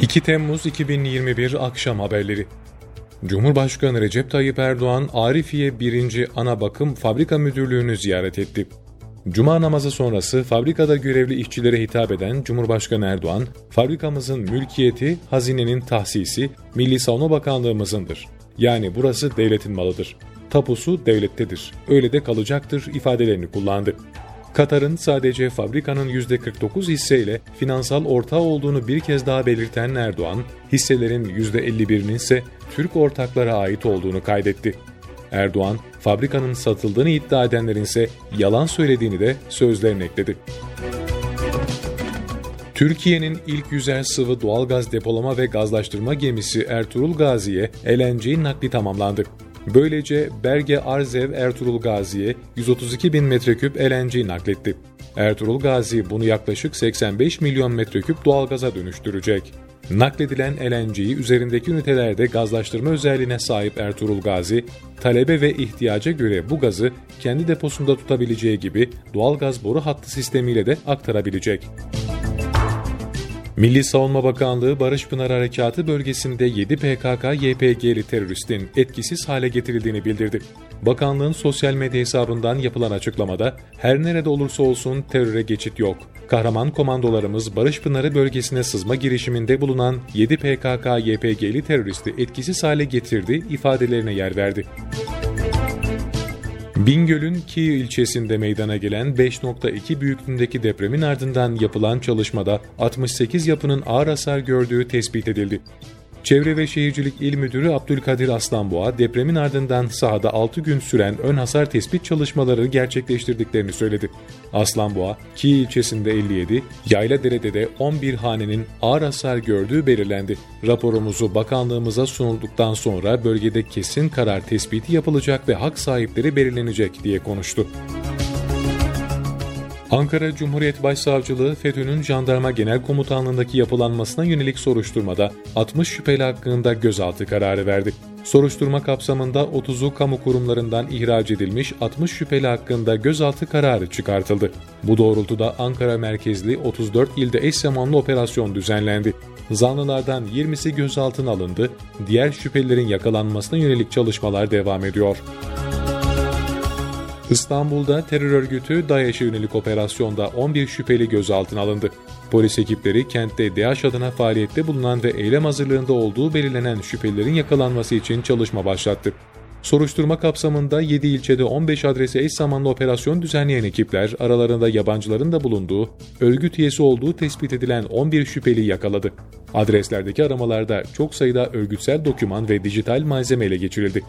2 Temmuz 2021 Akşam Haberleri Cumhurbaşkanı Recep Tayyip Erdoğan, Arifiye 1. Ana Bakım Fabrika Müdürlüğü'nü ziyaret etti. Cuma namazı sonrası fabrikada görevli işçilere hitap eden Cumhurbaşkanı Erdoğan, fabrikamızın mülkiyeti, hazinenin tahsisi, Milli Savunma Bakanlığımızındır. Yani burası devletin malıdır. Tapusu devlettedir. Öyle de kalacaktır ifadelerini kullandı. Katar'ın sadece fabrikanın %49 hisseyle finansal ortağı olduğunu bir kez daha belirten Erdoğan, hisselerin %51'inin ise Türk ortaklara ait olduğunu kaydetti. Erdoğan, fabrikanın satıldığını iddia edenlerin ise yalan söylediğini de sözlerine ekledi. Türkiye'nin ilk yüzer sıvı doğalgaz depolama ve gazlaştırma gemisi Ertuğrul Gazi'ye LNG nakli tamamlandı. Böylece Berge Arzev Ertuğrul Gazi'ye 132 bin metreküp LNG nakletti. Ertuğrul Gazi bunu yaklaşık 85 milyon metreküp doğalgaza dönüştürecek. Nakledilen LNG'yi üzerindeki ünitelerde gazlaştırma özelliğine sahip Ertuğrul Gazi, talebe ve ihtiyaca göre bu gazı kendi deposunda tutabileceği gibi doğalgaz boru hattı sistemiyle de aktarabilecek. Milli Savunma Bakanlığı Barış Pınar Harekatı bölgesinde 7 PKK-YPG'li teröristin etkisiz hale getirildiğini bildirdi. Bakanlığın sosyal medya hesabından yapılan açıklamada her nerede olursa olsun teröre geçit yok. Kahraman komandolarımız Barış Pınarı bölgesine sızma girişiminde bulunan 7 PKK-YPG'li teröristi etkisiz hale getirdi ifadelerine yer verdi. Bingöl'ün Ki ilçesinde meydana gelen 5.2 büyüklüğündeki depremin ardından yapılan çalışmada 68 yapının ağır hasar gördüğü tespit edildi. Çevre ve Şehircilik İl Müdürü Abdülkadir Aslanboğa depremin ardından sahada 6 gün süren ön hasar tespit çalışmaları gerçekleştirdiklerini söyledi. Aslanboğa, Ki ilçesinde 57, Yayladere'de de 11 hanenin ağır hasar gördüğü belirlendi. Raporumuzu bakanlığımıza sunulduktan sonra bölgede kesin karar tespiti yapılacak ve hak sahipleri belirlenecek diye konuştu. Ankara Cumhuriyet Başsavcılığı FETÖ'nün Jandarma Genel Komutanlığındaki yapılanmasına yönelik soruşturmada 60 şüpheli hakkında gözaltı kararı verdi. Soruşturma kapsamında 30'u kamu kurumlarından ihraç edilmiş 60 şüpheli hakkında gözaltı kararı çıkartıldı. Bu doğrultuda Ankara merkezli 34 ilde eş zamanlı operasyon düzenlendi. Zanlılardan 20'si gözaltına alındı, diğer şüphelilerin yakalanmasına yönelik çalışmalar devam ediyor. İstanbul'da terör örgütü DAEŞ'e yönelik operasyonda 11 şüpheli gözaltına alındı. Polis ekipleri kentte DAEŞ adına faaliyette bulunan ve eylem hazırlığında olduğu belirlenen şüphelilerin yakalanması için çalışma başlattı. Soruşturma kapsamında 7 ilçede 15 adrese eş zamanlı operasyon düzenleyen ekipler aralarında yabancıların da bulunduğu, örgüt üyesi olduğu tespit edilen 11 şüpheli yakaladı. Adreslerdeki aramalarda çok sayıda örgütsel doküman ve dijital malzeme ele geçirildi.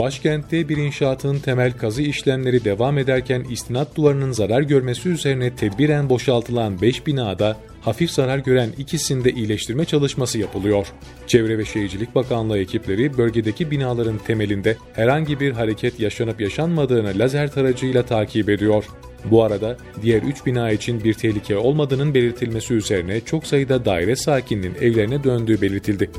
Başkentte bir inşaatın temel kazı işlemleri devam ederken istinat duvarının zarar görmesi üzerine tedbiren boşaltılan 5 binada hafif zarar gören ikisinde iyileştirme çalışması yapılıyor. Çevre ve Şehircilik Bakanlığı ekipleri bölgedeki binaların temelinde herhangi bir hareket yaşanıp yaşanmadığını lazer taracıyla takip ediyor. Bu arada diğer 3 bina için bir tehlike olmadığının belirtilmesi üzerine çok sayıda daire sakininin evlerine döndüğü belirtildi.